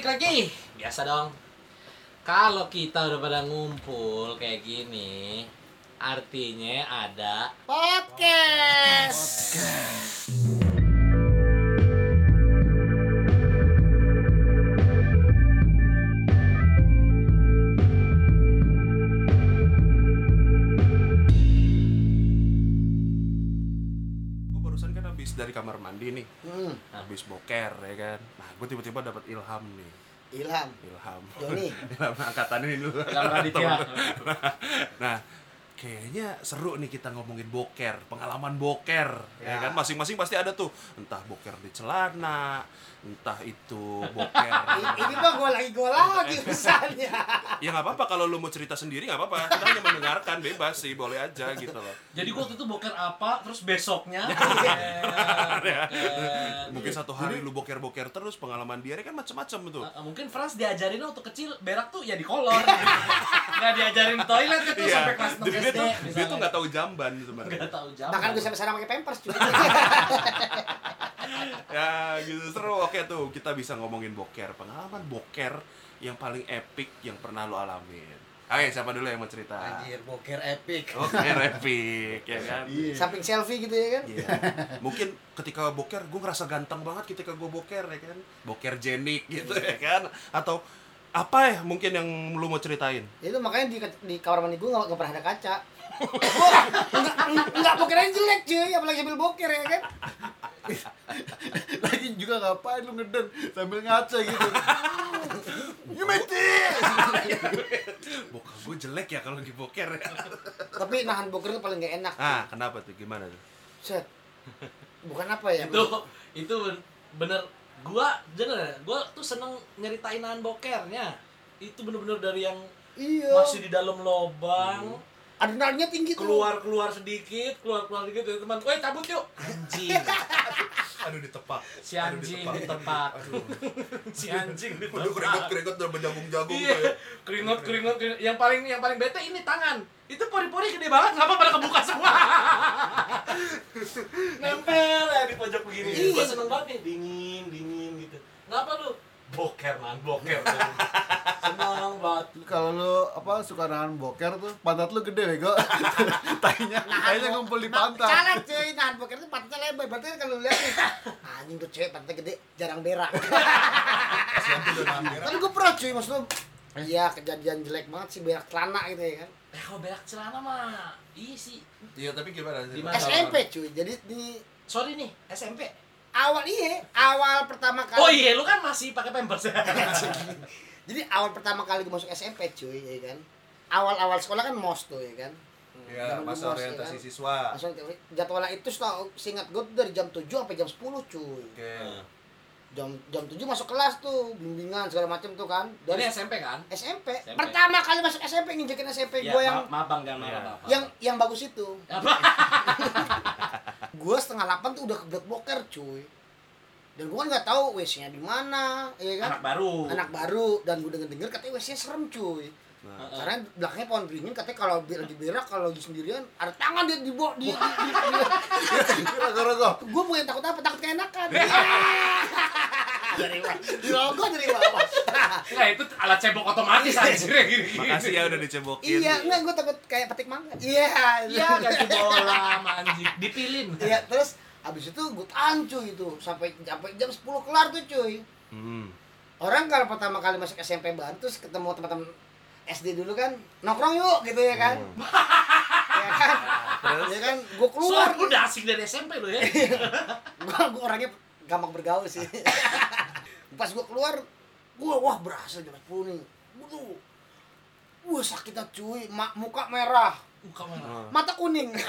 balik lagi. Biasa dong. Kalau kita udah pada ngumpul kayak gini, artinya ada podcast. gue nih Hmm, habis boker ya kan nah gue tiba-tiba dapat ilham nih Ilham. ilham Joni. ilham angkatan ini dulu Ilham Raditya. nah kayaknya seru nih kita ngomongin boker pengalaman boker ya, Ya. kan masing-masing pasti ada tuh entah boker di celana entah itu boker Ini mah gue lagi gue lagi misalnya. ya nggak apa-apa kalau lu mau cerita sendiri nggak apa-apa kita hanya mendengarkan bebas sih boleh aja gitu loh Jadi gua waktu itu boker apa, terus besoknya Ya. boker. mungkin satu hari lu boker-boker terus pengalaman dia kan macam-macam tuh Uh, mungkin Frans diajarin waktu kecil berak tuh ya di kolor. Nggak diajarin toilet itu Iya, sampai kelas 6 jadi dia tuh, dia tuh misalnya. nggak tahu jamban sebenarnya. Nggak tahu jam. Bahkan gue sampai sekarang pakai pampers juga. ya gitu seru oke tuh kita bisa ngomongin boker pengalaman boker yang paling epic yang pernah lo alamin Oke, siapa dulu yang mau cerita? Anjir, boker epic. Boker epic, ya kan? Samping selfie gitu ya kan. Iya. Mungkin ketika boker, gue ngerasa ganteng banget ketika gue boker, ya kan? Boker jenik gitu, ya kan? Atau apa ya mungkin yang lu mau ceritain? Itu makanya di, di kamar mandi gue gak, gak pernah ada kaca. Wah, enggak, enggak bokernya jelek cuy, apalagi sambil boker ya kan. lagi juga ngapain lu ngeden sambil ngaca gitu you made Bokap gue jelek ya kalau lagi boker ya. Tapi nahan boker itu paling gak enak. Ah, kenapa tuh? Gimana tuh? Set. Bukan apa ya? itu itu bener gua denger ya, gua tuh seneng nyeritain nahan bokernya itu bener-bener dari yang Iya. masih di dalam lobang Adrenalinnya tinggi tuh. keluar keluar sedikit keluar keluar sedikit dari teman. Gue cabut yuk. Anjing. Aduh ditepak. si anjing ditepak. si anjing Aduh ditepak. keringet-keringet udah berjagung-jagung iya. tuh ya. keringet keringet keringet. yang paling yang paling bete ini tangan. Itu pori-pori gede banget kenapa pada kebuka semua? Nempel ya di pojok begini. Iya. gue seneng banget nih dingin dingin gitu. Kenapa lu? Boker man boker kalau lu apa suka nahan boker tuh pantat lu gede bego tainya tainya ngumpul di Nah, pantat Salah cuy, nahan boker itu pantatnya lebar. Berarti kan kalau lu lihat nih, anjing tuh cewek pantatnya gede, jarang berak. Tapi gue pernah cuy, maksud lu Iya, kejadian jelek banget sih berak celana gitu ya kan. eh kalau berak celana mah iya sih Iya, tapi gimana? Di mana? SMP cuy. Jadi di sorry nih SMP awal iya, awal pertama kali. oh iya lu kan masih pakai pampers ya Jadi awal pertama kali gue masuk SMP cuy, ya kan. Awal-awal sekolah kan mos tuh ya kan. Ya, Zaman masa gua orientasi masih, siswa. Langsung jadwalnya itu setahu seingat gue tuh dari jam 7 sampai jam 10 cuy. Oke. Jam jam 7 masuk kelas tuh, bimbingan segala macam tuh kan. ini Dari SMP kan SMP. SMP. Pertama kali masuk SMP nginjekin SMP Ya, gue yang ma- maaf bang jangan Iya. marah Bapak. yang yang bagus itu. apa Gue setengah 8 tuh udah kebelet boker cuy. Dan gue kan nggak tahu WC-nya di mana, ya kan? anak baru Anak baru dan gue denger denger katanya WC-nya serem cuy. Nah, Karena belakangnya pohon beringin katanya kalau lagi berak kalau lagi sendirian ada tangan dia di bo- di, di, di, rogo gue bukan takut apa takut keenakan. dari bawah, di logo dari bawah. Enggak, itu alat cebok otomatis anjir ya gini. Makasih ya udah dicebokin. iya, enggak gue takut kayak petik mangga. Iya, Iya, ganti bola sama anjing. Dipilin. Iya, terus abis itu gue tahan cuy itu sampai sampai jam 10 kelar tuh cuy. Hmm. Orang kalau pertama kali masuk SMP baru terus ketemu teman-teman SD dulu kan nongkrong yuk gitu ya kan. ya kan? Ya kan, gue keluar. Soalnya udah asik dari SMP lu ya. gue gue orangnya gampang bergaul sih. Pas gue keluar, gue wah berasa jam 10 nih. Waduh. Wah sakitnya cuy, Ma- muka merah, Muka mana? mata kuning.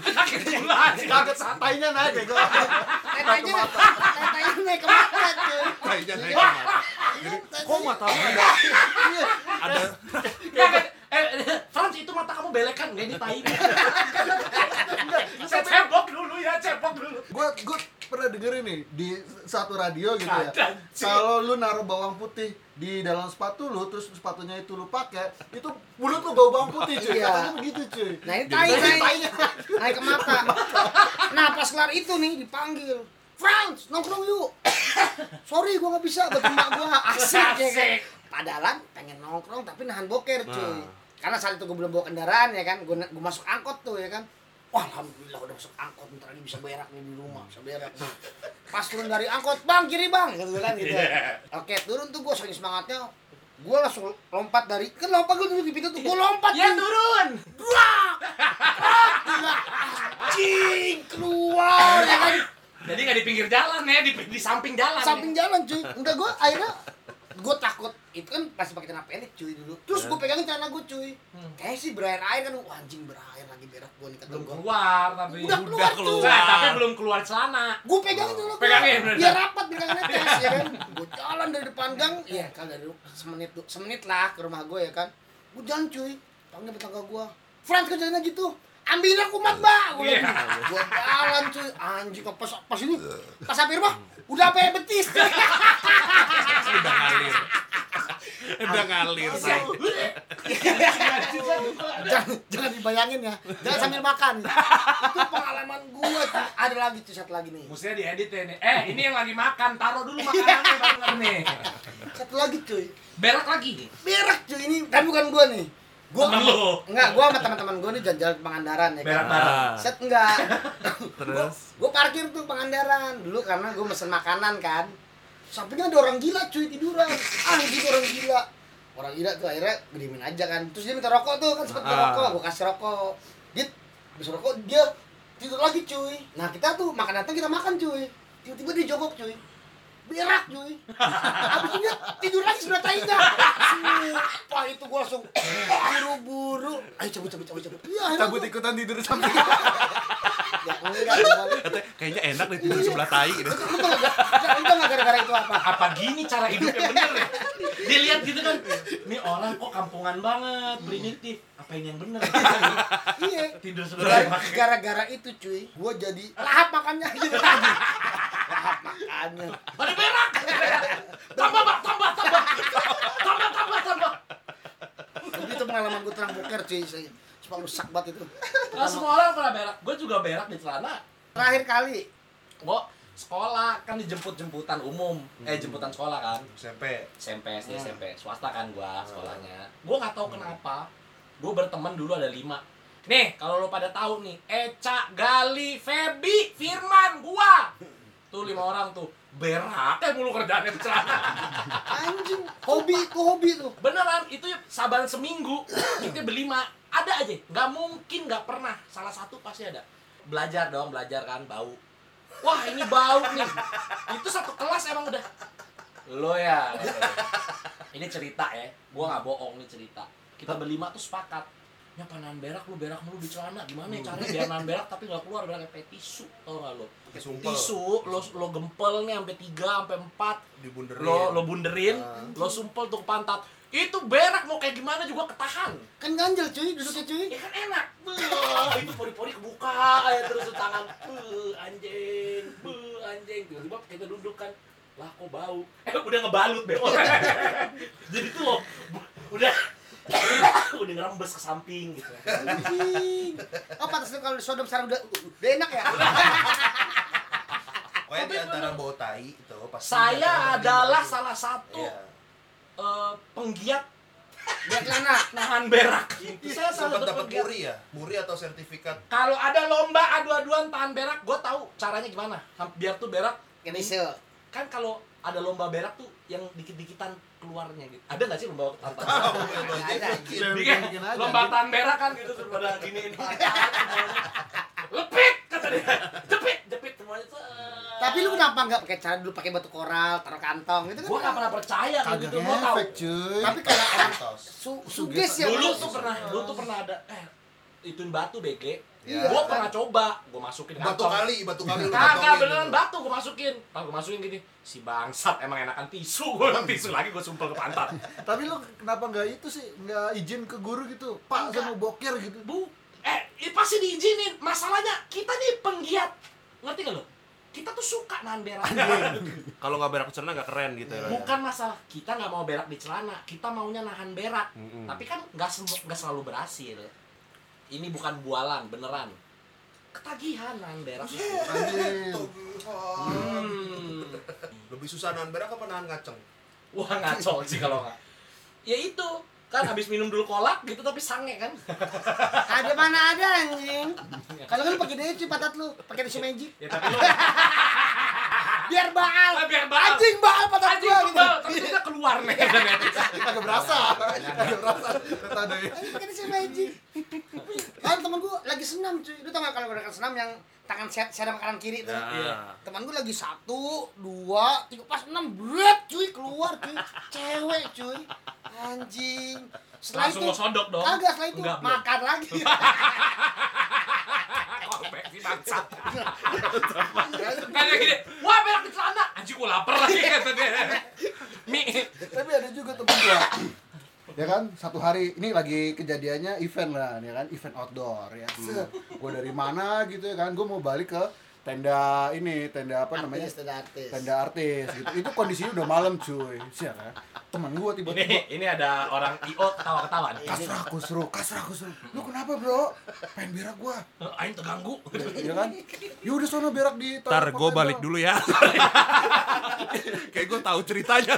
Kaget tainya naik bego. Tetanya, tetanya naik ke mata naik ke mata. Jadi, kok mata lu ada. Ada eh, itu mata kamu belekan enggak ini tai. Saya cebok dulu ya, cebok dulu. gue gue pernah denger ini di satu radio gitu ya kalau lu naruh bawang putih di dalam sepatu lu terus sepatunya itu lu pakai itu mulut lu bau bawang putih cuy Iya. katanya begitu cuy Nah ini tai, tai. naik ke mata. Nah pas kelar itu nih dipanggil, Franz nongkrong yuk. sorry gue nggak bisa buat emak gue asik ya kan Asik. padahal pengen nongkrong tapi nahan boker cuy Nah. karena saat itu gue belum bawa kendaraan ya kan gue gue masuk angkot tuh ya kan Wah, alhamdulillah udah masuk angkot, bentar lagi bisa berak nih di rumah, bisa berak. Nah, pas turun dari angkot, bang kiri bang, gitu kan gitu. Iya. Oke, turun tuh gue saking semangatnya, gue langsung lompat dari, kan lompat gue duduk di pintu tuh, gue lompat Ya turun. Gila. Anjing, keluar ya kan. Jadi nggak di pinggir jalan ya, di, di samping jalan. samping jalan cuy udah gue akhirnya gue takut itu kan pasti pakai celana pendek cuy dulu. Terus gue pegangin celana gue cuy. Hmm. kayak sih berair air kan wah anjing berair lagi berak gue nih kata belum gue keluar tapi udah keluar keluar. cuy. Nah, tapi belum keluar celana. gue pegangin dulu gua. Pegangin, bener. biar rapat pegangin netes ya kan. Gue jalan dari depan gang ya kan dari semenit semenit lah ke rumah gue ya kan. Gue jalan cuy. Panggil tetangga gue Frans kerjanya gitu. Ambilin aku mat mbak. Gue Iya. gue jalan cuy. Anjing kok pas pas ini pas sampai rumah udah sampai betis. Udah ngalir. Udah ngalir say. jangan jangan dibayangin ya. Jangan sambil makan. Itu pengalaman tuh ada lagi tuh satu lagi nih. Mestinya diedit ya nih. Eh, ini yang lagi makan, taruh dulu makanannya nih. satu lagi cuy. Berak lagi. Berak cuy. Ini tapi bukan gua nih gua Temen lu. enggak gua sama teman-teman gua nih jalan-jalan ke Pangandaran ya kan. Bareng. Ah. set enggak. Terus? gua parkir tuh Pangandaran. Dulu karena gua mesen makanan kan. Sampingnya ada orang gila cuy tiduran. Anjing orang gila. Orang gila tuh akhirnya gediemin aja kan. Terus dia minta rokok tuh kan sempet minta Ah. rokok gua kasih rokok. Dia habis rokok dia tidur lagi cuy. Nah kita tuh makan datang kita makan cuy. Tiba-tiba dia jongkok cuy berak cuy habis itu tidur lagi sebelah tainya sumpah itu gua langsung buru-buru ayo cabut cabut cabut cabut iya akhirnya cabut gua- ikutan tidur samping ya enggak enggak. Katanya, kayaknya enak deh tidur sebelah tai gitu. Lu tau nggak? Lu tau nggak gara-gara itu apa? Apa gini cara hidupnya bener ya? Dilihat gitu kan, ini orang kok kampungan banget, primitif. Apa ini yang bener? Iya. Tidur sebelah Gara- Gara-gara itu cuy, gua jadi lahap makannya gitu lagi. Makannya. Ada berak. Tambah, Pak, tambah, tambah. Tambah, tambah, tambah. Tapi itu pengalaman gua terang boker cuy. Saya Sumpah rusak banget itu. Nah, semua orang pernah berak. Gue juga berak di celana. Terakhir kali. Gue sekolah kan dijemput-jemputan umum. Eh, jemputan sekolah kan. SMP. SMP, SD, SMP. Swasta kan gua sekolahnya. Gua nggak tahu kenapa. Gua berteman dulu ada lima. Nih, kalau lo pada tahu nih, Eca, Gali, Febi, Firman, gua. Tuh lima orang tuh. Berak kayak mulu kerjaannya celana. Anjing, hobi itu hobi tuh. Beneran, itu saban seminggu kita berlima. Ada aja, nggak mungkin nggak pernah. Salah satu pasti ada. Belajar dong, belajar kan, bau. Wah ini bau nih. Itu satu kelas emang udah. Lo ya. Ini cerita ya, gua nggak bohong nih cerita. Kita berlima tuh sepakat. Ya nahan berak? Lu berak mulu di celana. Gimana ya caranya biar nahan berak tapi nggak keluar? Berak kayak tisu tau gak lo tisu lo lo gempel nih sampai tiga sampai empat. Dibunderin. lo lo bunderin lo sumpel tuh ke pantat. Itu berak mau kayak gimana juga ketahan. Kan ganjel cuy, duduknya cuy. ya kan enak. Beuh, itu pori-pori kebuka ya terus tuh tangan. Beuh, anjing Beuh, anjing. Tiba-tiba kita duduk kan. Lah kok bau? Eh udah ngebalut be jadi tuh lo udah udah ngerembes ke samping gitu. Oh pantas kalau di Sodom sekarang udah udah enak ya. Pokoknya di antara bau tai itu pasti saya ada adalah salah satu Iya. eh, penggiat Dia celana. nahan berak itu saya selalu dapat muri ya? Muri atau sertifikat? Kalau ada lomba adu-aduan tahan berak, gue tahu caranya gimana. Biar tuh berak Nisel. kan kalau ada lomba berak tuh yang dikit-dikitan keluarnya gitu. Ada nggak sih lomba gitu Ada, lomba gitu. tahan berak kan gitu terus pada giniin. Lepit kata dia. Jepit, jepit semuanya tuh. Tapi lu kenapa nggak pakai cara dulu pakai batu koral, taruh kantong gitu kan? Gue nggak pernah percaya kayak Kagak gitu. Gue tahu. Tapi kalau orang Tos. su suges ya Dulu tuh pernah, dulu tuh pernah ada eh ituin batu BG. Iya. Gue pernah coba, gue masukin Batu kantong. kali, batu kali lu Kagak beneran batu gue masukin. Pas gue masukin gini, si bangsat emang enakan tisu. Gue bilang tisu lagi gue sumpel ke pantat. Tapi lu kenapa nggak itu sih? Nggak izin ke guru gitu? Pak, saya mau boker gitu. Bu, eh pasti diizinin. Masalahnya kita nih penggiat. Ngerti gak lo? Kita tuh suka nahan berak. Kalau nggak berak celana nggak keren gitu ya. Bukan masalah kita nggak mau berak di celana, kita maunya nahan berak. Mm-mm. Tapi kan nggak selalu berhasil. Ini bukan bualan, beneran. Ketagihan nahan berak. Hmm. Lebih susah nahan berak apa nahan ngaceng? Wah ngaco sih kalau nggak. Ya itu kan habis minum dulu kolak gitu tapi sange kan. Ada mana ada anjing. Kalau kan pakai deh patat lu, pakai tisu magic. Ya tapi lu Biar baal. Ah, biar baal. Anjing baal patat anjing gua gitu. tapi udah keluar nih. Agak berasa. Agak berasa. Kata ada ya. Anjing pakai tisu magic. Kan temen gua lagi senam cuy. Lu tau gak kalau gerakan senam yang tangan set serem kanan kiri tuh. Nah. Temen gue lagi satu, dua, tiga, pas enam, berat cuy keluar cuy, cewek cuy, anjing. Setelah Langsung itu, lo sodok dong. Kagak setelah itu Enggak, makan lagi. Bangsat. Kayak gini, wah berak di celana. Anjing gua lapar lagi kata dia. Mi. Tapi ada juga temen gua. Ya kan, satu hari ini lagi kejadiannya event lah, ya kan, event outdoor ya. Set, gua dari mana gitu ya kan, gua mau balik ke tenda ini, tenda apa namanya? Artis, tenda artis. Tenda artis gitu. Itu kondisinya udah malam cuy. Siapa? Gua Ini tiba-tiba ini ada orang IO ketawa-ketawa nih. kasrah kusru, kasrah kusru. Lu kenapa bro? Pengen berak gua. Aing terganggu. Ya kan? Ya udah sono berak di Ntar gue balik dulu ya. Kayak gue tahu ceritanya.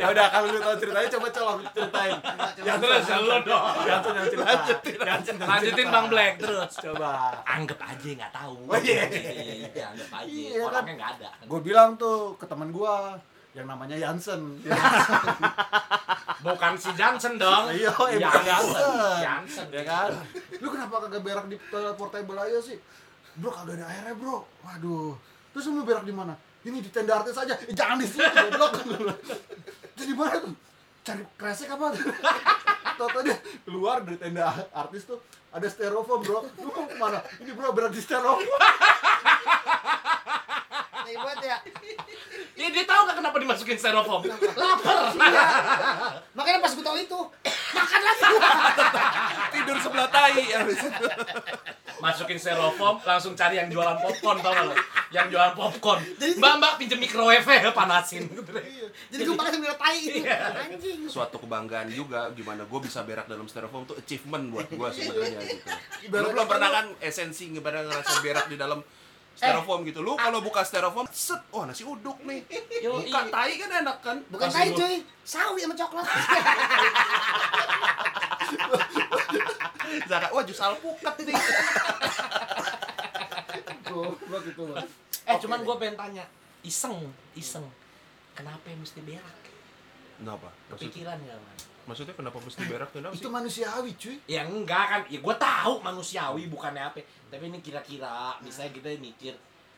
Ya udah kalau lu tahu ceritanya coba colong ceritain. Ya terus lo dong. Jangan yang cerita. Lanjutin Bang Black terus. Coba. Anggap aja nggak tahu. Oh, iya. Iya, anggap aja. Iya, kan? Orangnya nggak ada. Gue bilang tuh ke teman gua yang namanya Jansen. Bukan si Johnson dong. Iya, ya. Jansen. Johnson. ya kan? Lu kenapa kagak berak di toilet portable aja sih? Bro kagak ada airnya bro. Waduh. Terus lu berak di mana? Ini di tenda artis aja. Eh, jangan di situ goblok. Terus di mana tuh? Cari kresek apa? Toto dia keluar dari tenda artis tuh ada styrofoam bro. Lu mau ke mana? Ini bro berak di styrofoam. Buat ya. Ya dia tahu nggak kenapa dimasukin styrofoam? Lapar. Makanya pas gue tahu itu, makan lagi. Tidur sebelah tai habis itu. Masukin styrofoam, langsung cari yang jualan popcorn tau gak lo? Yang jualan popcorn. Mbak mbak pinjem microwave ya panasin. Jadi gue makan sambil tai gitu. Iya. Anjing. Suatu kebanggaan juga gimana gue bisa berak dalam styrofoam tuh achievement buat gue sebenarnya gitu. Belum kata pernah kan esensi ngebarang ngerasa berak di dalam styrofoam gitu. Lu kalau buka styrofoam, set, oh nasi uduk nih. Yo, Buka iya. tai kan enak kan? Bukan Kasih tai gua. cuy, sawi sama coklat. Zaka, wah jus alpukat nih. Goblok itu Bang. Eh cuman gue pengen tanya, iseng, iseng. Kenapa yang mesti berak? Kenapa? Maksud, Kepikiran man? Maksudnya kenapa mesti berak? Kenapa Itu sih? manusiawi cuy. Ya enggak kan, ya gue tahu manusiawi bukannya apa. Tapi ini kira-kira, misalnya kita mikir,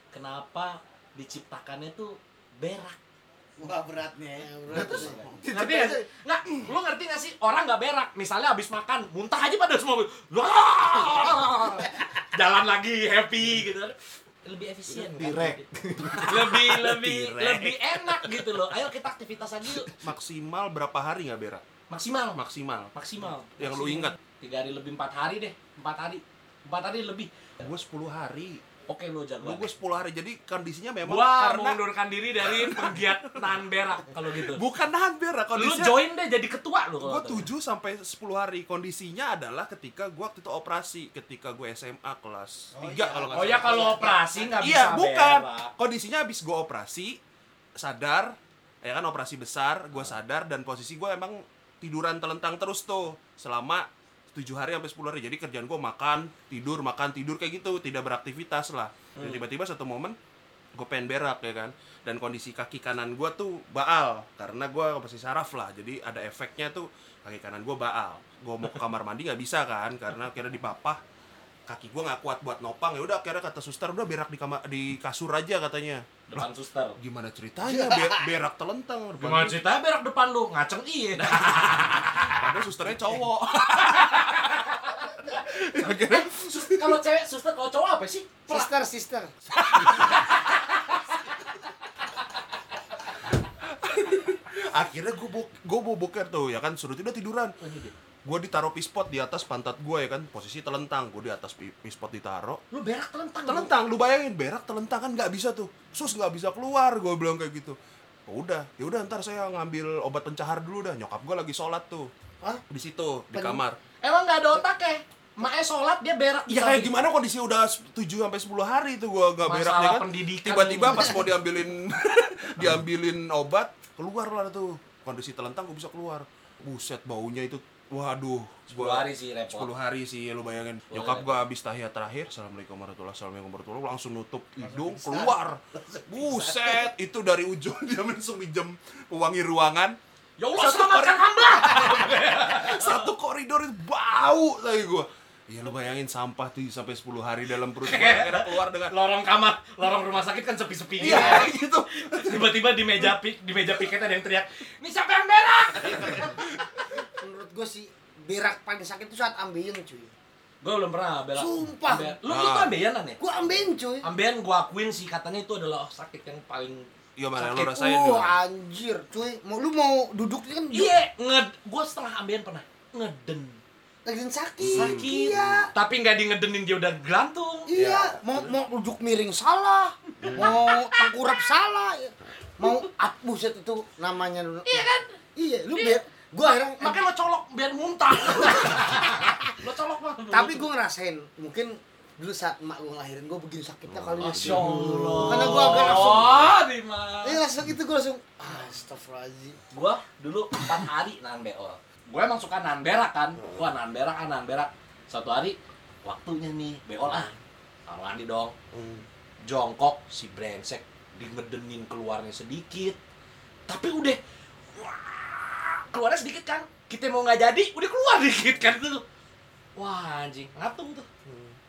kenapa diciptakannya tuh berak? Wah beratnya. Nah, terus Ngerti sih? Nggak, lu ngerti gak sih? Orang nggak berak, misalnya abis makan, muntah aja pada semua. Wah! Jalan lagi, happy gitu. Lebih efisien kan? Direk. Lebih, lebih, Direk. lebih enak gitu loh. Ayo kita aktivitas aja yuk. Maksimal berapa hari nggak berak? Maksimal, Maksimal. maksimal. Yang lu Maksimal. ingat? Tiga hari lebih, empat hari deh. Empat hari. Empat hari lebih. Gue 10 hari. Oke lo jago. Lu gue 10 hari. Jadi kondisinya memang Gua karena mengundurkan diri dari penggiat nahan berak kalau gitu. bukan nahan berak Lu kondisinya. join deh jadi ketua lu kalau gue. 7 sampai 10 hari kondisinya adalah ketika gue waktu itu operasi ketika gue SMA kelas 3 kalau nggak Oh ya kalau operasi nggak bisa iya bukan berak. kondisinya habis gue operasi sadar ya kan operasi besar gue sadar dan posisi gue emang tiduran telentang terus tuh selama 7 hari sampai 10 hari. Jadi kerjaan gue makan tidur makan tidur kayak gitu. Tidak beraktivitas lah. Dan Hmm. tiba-tiba satu momen gue pengen berak ya kan. Dan kondisi kaki kanan gue tuh baal karena gue operasi saraf lah. Jadi ada efeknya tuh kaki kanan gue baal. Gue mau ke kamar mandi nggak bisa kan karena kira dipapah kaki gue nggak kuat buat nopang ya udah akhirnya kata suster udah berak di kamar di kasur aja katanya Depan suster. gimana ceritanya Be- berak telentang depan Gimana ceritanya berak depan lu? Ngaceng iya. padahal susternya cowok akhirnya Sus- kalau cewek suster, kalau cowok apa sih? Sister, sister. akhirnya gue bo gue mau boker tuh ya kan suruh udah tiduran Oh, dia. Gue ditaruh pispot di atas pantat gue ya kan posisi telentang gue di atas pi- pispot ditaruh Lu berak telentang. telentang lu bayangin berak telentang kan nggak bisa tuh sus nggak bisa keluar gue bilang kayak gitu oh, udah ya udah ntar saya ngambil obat pencahar dulu dah nyokap gue lagi sholat tuh Hah? di situ di Pen- kamar Emang nggak ada otak ya? maknya sholat dia berak Ya kayak gimana kondisi udah 7 sampai 10 hari itu gua gak berak Masalah ya kan. Tiba-tiba pas mau diambilin diambilin obat, keluar lah tuh. Kondisi telentang gua bisa keluar. Buset baunya itu. Waduh, 10 hari sih repot 10 hari sih lu bayangin. Nyokap gua habis tahiyat terakhir, Assalamualaikum warahmatullahi wabarakatuh. Langsung nutup hidung, keluar. Buset, itu dari ujung dia langsung minjem pewangi ruangan. ya Allah Satu selamatkan kori- hamba Satu koridor itu bau lagi gua. Iya lu bayangin sampah tuh sampai 10 hari dalam perut gua keluar dengan lorong kamar lorong rumah sakit kan sepi-sepi Iya gitu gitu. tiba-tiba di meja pik di meja piket ada yang teriak ini siapa yang berak gue sih berak paling sakit itu saat ambeien cuy. Gue belum pernah berak Sumpah. Ambeien. lu lu Ah. tuh ambeienan ya gue ambeien cuy. Ambeien gue akuin sih katanya itu adalah sakit yang paling Iya mana Sakit. lu rasain uh, gimana? anjir cuy. Mau lu mau duduk kan? Iya nged gue setengah ambeien pernah. Ngeden. Lagi sakit. Sakit. Iya. Tapi nggak di ngedenin dia udah gelantung. Iya mau mau duduk miring salah. Mau tengkurap salah. Mau at buset itu namanya iya kan? Iya lu biar gue akhirnya makanya lo colok biar muntah. Lo colok mah tapi gue ngerasain mungkin dulu saat emak gue ngelahirin gue begini sakitnya kali ya Masya Allah Karena gua agak langsung- Oh. Iya langsung itu gue langsung Astagfirullahaladzim. Gua dulu 4 hari nahan beol gue emang suka nahan berak kan. Gua nahan berak ah nahan berak satu hari waktunya nih beol ah. Kamar mandi dong. Jongkok si brengsek di ngedenin keluarnya sedikit. Tapi udah wah, keluarnya sedikit kan. Kita mau nggak jadi udah keluar dikit kan itu wah anjing ngatung tuh.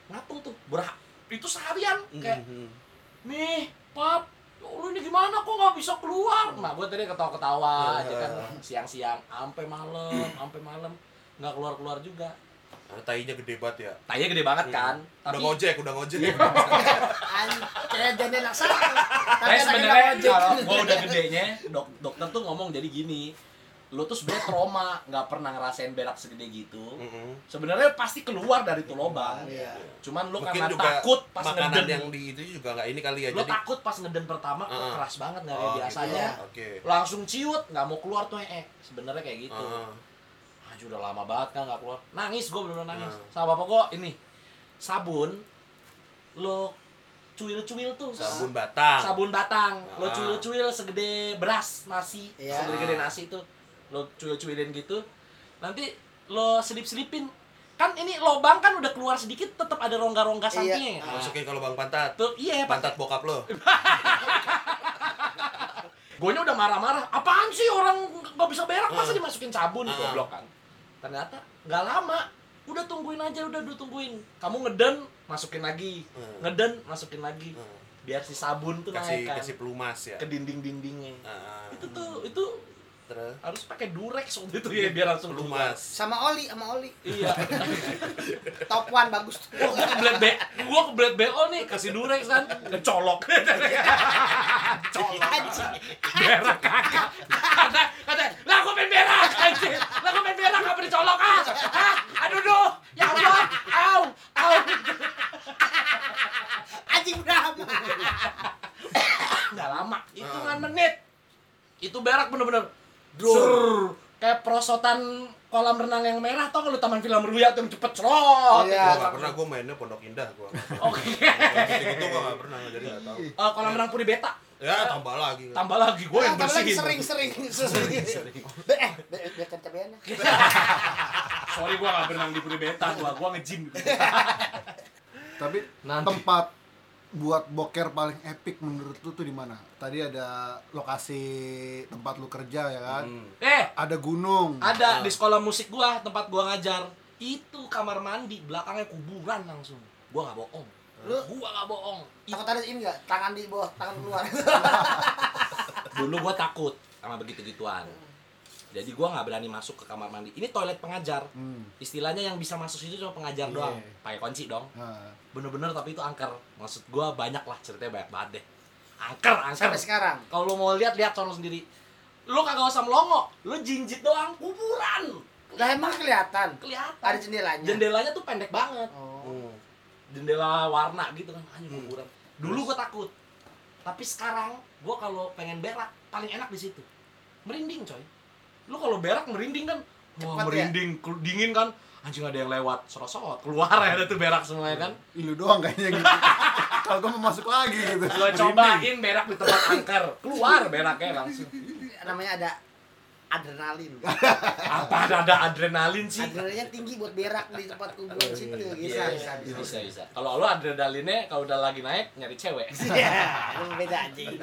Ngatung tuh berak itu seharian kayak Mhm. nih pap ya Allah ini gimana kok nggak bisa keluar? Nah gue tadi ketawa-ketawa aja kan. siang-siang sampai malam sampai malam. Nggak keluar keluar juga. Karena tainya gede banget ya. tanya gede banget kan. Udah tapi ngojek, udah ngojek. An- Kayak jadi anak satu tapi sebenarnya kalau gue udah gedenya dok dokter tuh ngomong jadi gini lu tuh sebenarnya trauma nggak pernah ngerasain berak segede gitu Mhm. sebenarnya pasti keluar dari tuh lubang Iya. cuman lu Mungkin karena juga takut pas makanan ngeden yang di itu juga nggak ini kali ya. lu Jadi takut pas ngeden pertama kok Heeh. keras banget nggak Oh, kayak gitu. biasanya Oke. langsung ciut nggak mau keluar tuh eh sebenarnya kayak gitu Heeh. Aduh udah lama banget kan nggak keluar nangis gue bener nangis Hmm. sama bapak gue ini sabun lo cuil-cuil tuh Sabun batang. sabun batang lo Ah. cuil-cuil segede beras nasi Iya. segede-gede nasi itu lo cuil-cuilin gitu nanti lo selip-selipin kan ini lobang kan udah keluar sedikit tetap ada rongga-rongga Iya. sampingnya ya? Masukin ke lubang pantat. tuh iya pak Pantat bokap lo. Gonya udah marah-marah. Apaan sih orang nggak bisa berak masa Ah. dimasukin sabun Ah. goblok kan. Ternyata nggak lama. Udah tungguin aja, udah udah tungguin. Kamu ngeden, masukin lagi. Hmm. Ngeden, masukin lagi. Hmm. Biar si sabun tuh Kasih naik kan kasih pelumas ya. ke dinding-dindingnya. Ah. Itu tuh itu Terus? Harus pakai durex waktu itu ya biar langsung pelumas. Sama oli, sama oli. Iya. Top one bagus. Wah, gua kebelet be, gua kebelet BO nih, kasih durex kan, kecolok. Colok. berak kakak kata kata lah aku pengen berak. Anjir lah aku pengen berak apa dicolok. Ah ah aduh duh. Ya Allah. Au au. Anjing berapa? nggak lama. Hitungan menit. Itu berak bener-bener Sur, kayak perosotan kolam renang yang merah tau kalau taman film Ruya tuh yang cepet cerot Iya. Gua nggak pernah gue mainnya Pondok Indah gua. oke Gitu gue nggak pernah jadi nggak tahu. Eh, kolam renang Puri Beta Ya tambah lagi. tambah lagi gue yang Tambah lagi bersihin sering sering sering. Be, eh, be, be, cabeannya. sorry gue nggak berenang di Puri Beta gua gua nge-gym Tapi Nanti. tempat buat boker paling epic menurut lu tuh di mana? Tadi ada lokasi tempat lu kerja ya kan? Hmm. eh Ada gunung. Ada di sekolah musik gua, tempat gua ngajar. Itu kamar mandi, belakangnya kuburan langsung. Gua nggak bohong. Lu- Gua nggak bohong. Takut ada ini enggak? Tangan di bawah, tangan keluar. Dulu gua takut sama begitu-gituan. Jadi gua nggak berani masuk ke kamar mandi. Ini toilet pengajar. Hmm. Istilahnya yang bisa masuk situ cuma pengajar Iya. doang. Pakai kunci dong. Nah, Bener-bener tapi itu angker. Maksud gua banyak lah ceritanya banyak banget deh. Angker, angker. Sampai sekarang. Kalau lu mau lihat lihat sono sendiri. Lu kagak usah melongo, lu jinjit doang kuburan. Lah emang kelihatan. Kelihatan. Ada jendelanya. Jendelanya tuh pendek banget. Oh. Hmm. jendela warna gitu kan anjing kuburan dulu gue takut tapi sekarang gue kalau pengen berak paling enak di situ merinding coy lu kalau berak merinding kan Wah, Cepet ya? merinding, Kelu- dingin kan. Anjing ada yang lewat, serosot, keluar ya ada tuh berak semua ya kan. Lu doang kayaknya gitu. Kalau gua mau masuk lagi gitu. Gua cobain berak di tempat angker, keluar beraknya langsung. namanya ada adrenalin Apa ada adrenalin sih? adrenalinnya tinggi buat berak di tempat kuburan situ bisa Iya, bisa bisa bisa bisa. Kalau lo adrenalinnya kalau udah lagi naik nyari cewek. Iya, beda anjing.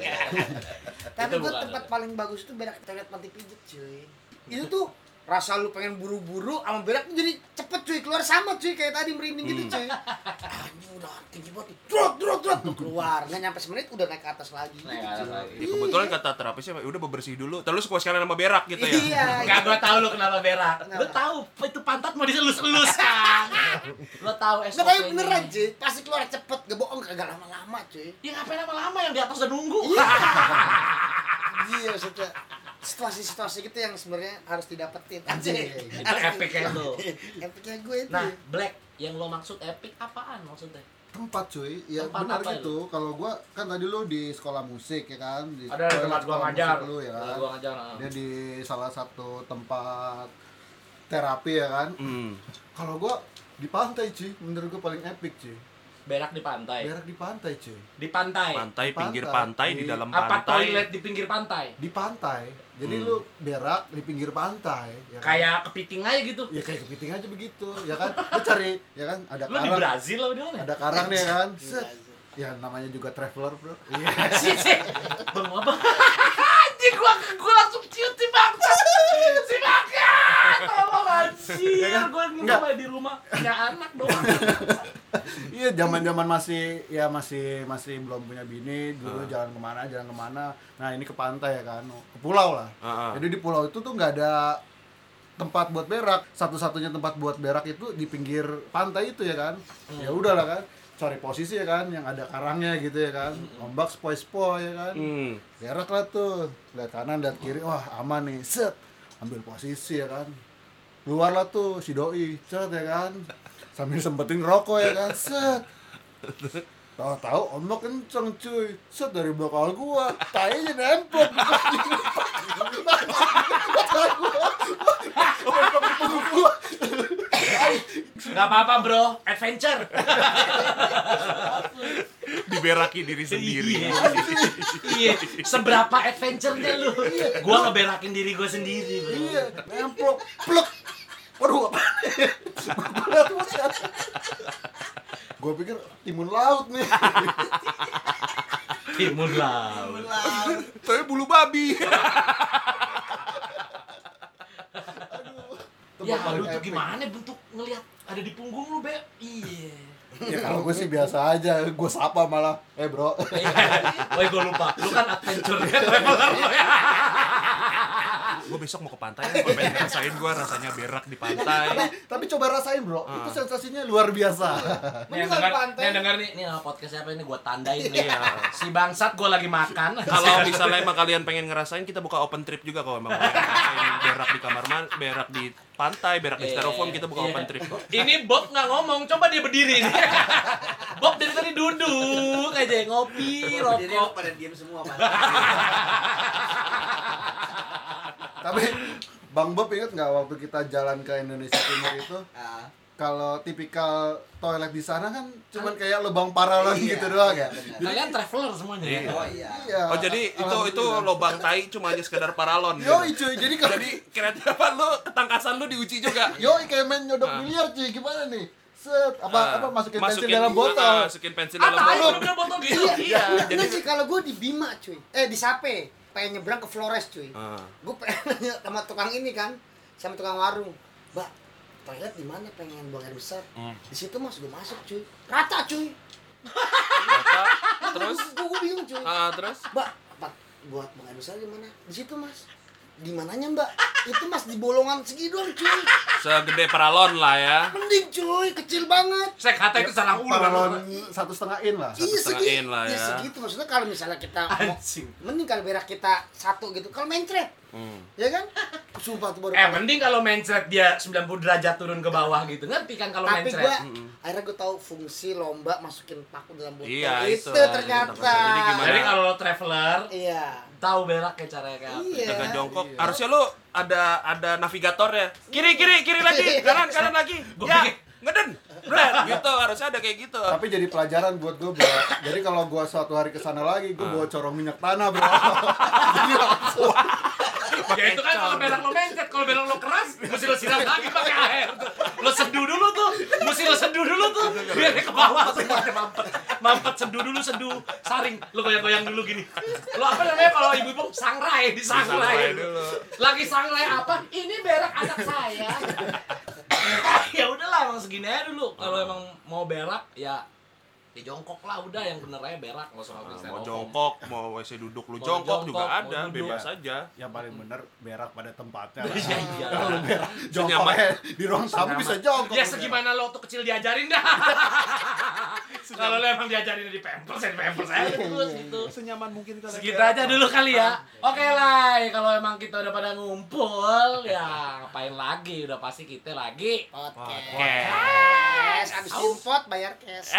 Tapi bukan. tempat paling bagus itu berak toilet panti pijit, cuy. Itu tuh rasa lu pengen buru-buru sama berak tuh jadi cepet cuy. Keluar sama cuy. Kayak tadi merinding gitu cuy. Anjing udah tinggi banget. Drot drot drot Tuh, keluar. Nggak nyampe semenit udah naik ke atas lagi Naik atas lagi. Ya, kebetulan kata terapisnya udah bebersih dulu. Terus gua sekalian sama berak gitu ya. Iya Enggak gua tahu lo kenapa berak. Kenapa? tahu itu pantat mau diselus-elus kan. Lo tahu Nggak tapi SOP-nya. beneran cuy. Pasti keluar cepet gak bohong kagak lama-lama cuy. Ya ngapain lama-lama? Yang di atas udah nunggu. iya maksudnya situasi-situasi gitu yang sebenarnya harus didapetin. Anjing. Itu epicnya tuh. epicnya gue itu Nah, Black, yang lo maksud epic apaan maksudnya? tempat cuy ya Tempat benar gitu kalau gua kan tadi lu di sekolah musik ya kan di Ada sekolah- tempat gua ngajar. lu ya kan Gua ngajar. nah. dia di salah satu tempat terapi ya kan Hmm. kalau gua di pantai cuy menurut gua paling epic cuy Berak di pantai. berak di pantai cuy Di pantai. pantai Di pinggir pantai. pantai di Di- dalam Apa pantai toilet di pinggir pantai? di pantai jadi Hmm. lu berak di pinggir pantai ya kan? Kayak kepiting aja gitu. ya kayak kepiting aja begitu ya kan lu cari ya kan ada di karang Brazil apa di mana? ada karang nih ya kan set ya namanya juga traveler bro iya Sih, sih. Bang apa? Anjing gua gua langsung ciut si bangsa. Si bangsa. Tolong anjir. Ya kan? Gua nggak di rumah punya anak doang. Iya zaman zaman masih ya masih masih belum punya bini. Dulu Ah. jalan ke mana jalan ke mana. Nah ini ke pantai ya kan. Ke pulau lah. Ah, ah. jadi di pulau itu tuh nggak ada tempat buat berak. Satu-satunya tempat buat berak itu di pinggir pantai itu ya kan. Hmm. ya udahlah kan. Cari posisi ya kan yang ada karangnya gitu ya kan. Ombak spoi-spoi ya kan. Hmm. berak lah tuh. Lihat kanan lihat kiri. Wah aman nih. Set. Ambil posisi ya kan. Keluar lah tuh si doi. Set ya kan sambil sempetin rokok ya kan? Set. Tahu-tahu ombak kenceng cuy. Set dari belakang gua. Tainya nempel. Gak apa-apa bro, adventure. diberaki diri sendiri. Iya. Iya, seberapa adventure-nya lu? Gua ngeberakin diri gua sendiri, bro. iya. Nempel. Plek waduh apa gua pikir timun laut nih Timun laut. tapi bulu babi Ya, Tempat paling lu tuh gimana bentuk ngelihat ada di punggung lu, Be? Iya. ya kalau gue sih biasa aja gue sapa malah eh bro Woi, gua lupa. Lu kan adventure traveler lo ya. Gue besok mau ke pantai ya gue pengen rasain gue rasanya berak di pantai tapi, tapi coba rasain bro Ah. itu sensasinya luar biasa Nih yang denger, pantai. nih yang denger nih, nih nama podcast siapa ini gua tandain nih. Si bangsat gua lagi makan. kalau misalnya emang kalian pengen ngerasain kita buka open trip juga kalau emang berak di kamar mandi berak di pantai berak di styrofoam kita buka Iya. open trip kok Ini Bob nggak ngomong, coba dia berdiri nih. Bob dari tadi duduk aja ngopi, rokok. pada diem semua. tapi bang Bob inget nggak waktu kita jalan ke Indonesia Timur itu? Ah, kalau tipikal toilet di sana kan cuman kayak lubang paralon Iya, gitu doang. ya iya. Kalian traveler semuanya ya? Iya. Oh iya. iya. Oh jadi itu itu lobang tai cuma aja sekedar paralon gitu. yoi cuy. Jadi kalau jadi kira-kira apa lu ketangkasan lu diuji juga? Yoi kayak main nyodok Ah. biliar cuy. Gimana nih? Set. Apa Ah, apa masukin, pensil dalam botol? ah, masukin pensil Ah, dalam botol. botol gitu. iya Jadi jadi sih kalau gue di Bima cuy, eh di Sape, pengen nyebrang ke Flores cuy. Ah. Gue pengen nanya sama tukang ini kan, sama tukang warung, mbak toilet di mana pengen buang air besar? Hmm. Di situ mas gue masuk cuy, rata cuy. Kata, terus gue gue bingung cuy. ah, terus Mbak, buat buang air besar di mana? Di situ mas. Di mananya mbak? Itu mas di bolongan segi doang cuy. segede paralon lah ya Mending cuy, kecil banget. Saya kata itu salah ulu. paralon satu setengah in lah iya setengah segitu. in lah Iya ya. segitu maksudnya kalau misalnya kita mau Anjing. mending kalau berak kita satu gitu. Kalau mencret, Hmm. ya kan? Sumpah tuh baru Eh, mending kalau mencret dia 90 derajat turun ke bawah gitu. Ngerti kan kalau tapi mencret? gua Mm-mm. akhirnya gue tahu fungsi lomba masukin paku dalam botol Iya, itu, itu. ternyata Jadi gimana? Jadi kalau lo traveler, iya tahu berak kayak caranya kayak apa. iya jaga jongkok Iya. harusnya lu ada ada navigatornya. Kiri kiri kiri lagi, kanan kanan lagi. Gua Ya, pikir- ngeden. Bener, gitu harusnya ada kayak gitu. Tapi jadi pelajaran buat gue, bro. Jadi kalau gue suatu hari ke sana lagi, gue bawa corong minyak tanah, bro. jadi langsung. Ya itu kan kalau berak lo mencet, kalau berak lo keras, mesti lo siram lagi pakai air. Lo seduh dulu tuh, mesti lo seduh dulu tuh, biar dia ke bawah semuanya mampet, mampet seduh dulu seduh saring, lo goyang-goyang dulu gini. Lo apa namanya kalau ibu-ibu sangrai, disangrai Disangrai dulu. Lagi sangrai apa? Ini berak anak saya. ya udahlah emang segini aja dulu. Kalau emang mau berak ya ya jongkok lah udah yang bener aja berak nggak usah Nah, mau jongkok, mau WC duduk lu jongkok juga ada, duduk. bebas aja. Yang paling bener berak pada tempatnya. Iya, iya. Kalau berak jongkok di ruang tamu bisa jongkok. Ya lu segimana lo waktu kecil diajarin dah. Kalau lo emang diajarin di pampers, ya di pampers aja terus gitu. Senyaman mungkin kalian. Segitu aja dulu kali ya. Oke lah, kalau emang kita udah pada ngumpul, ya ngapain lagi? Udah pasti kita lagi. Podcast. Podcast. Abis import bayar cash.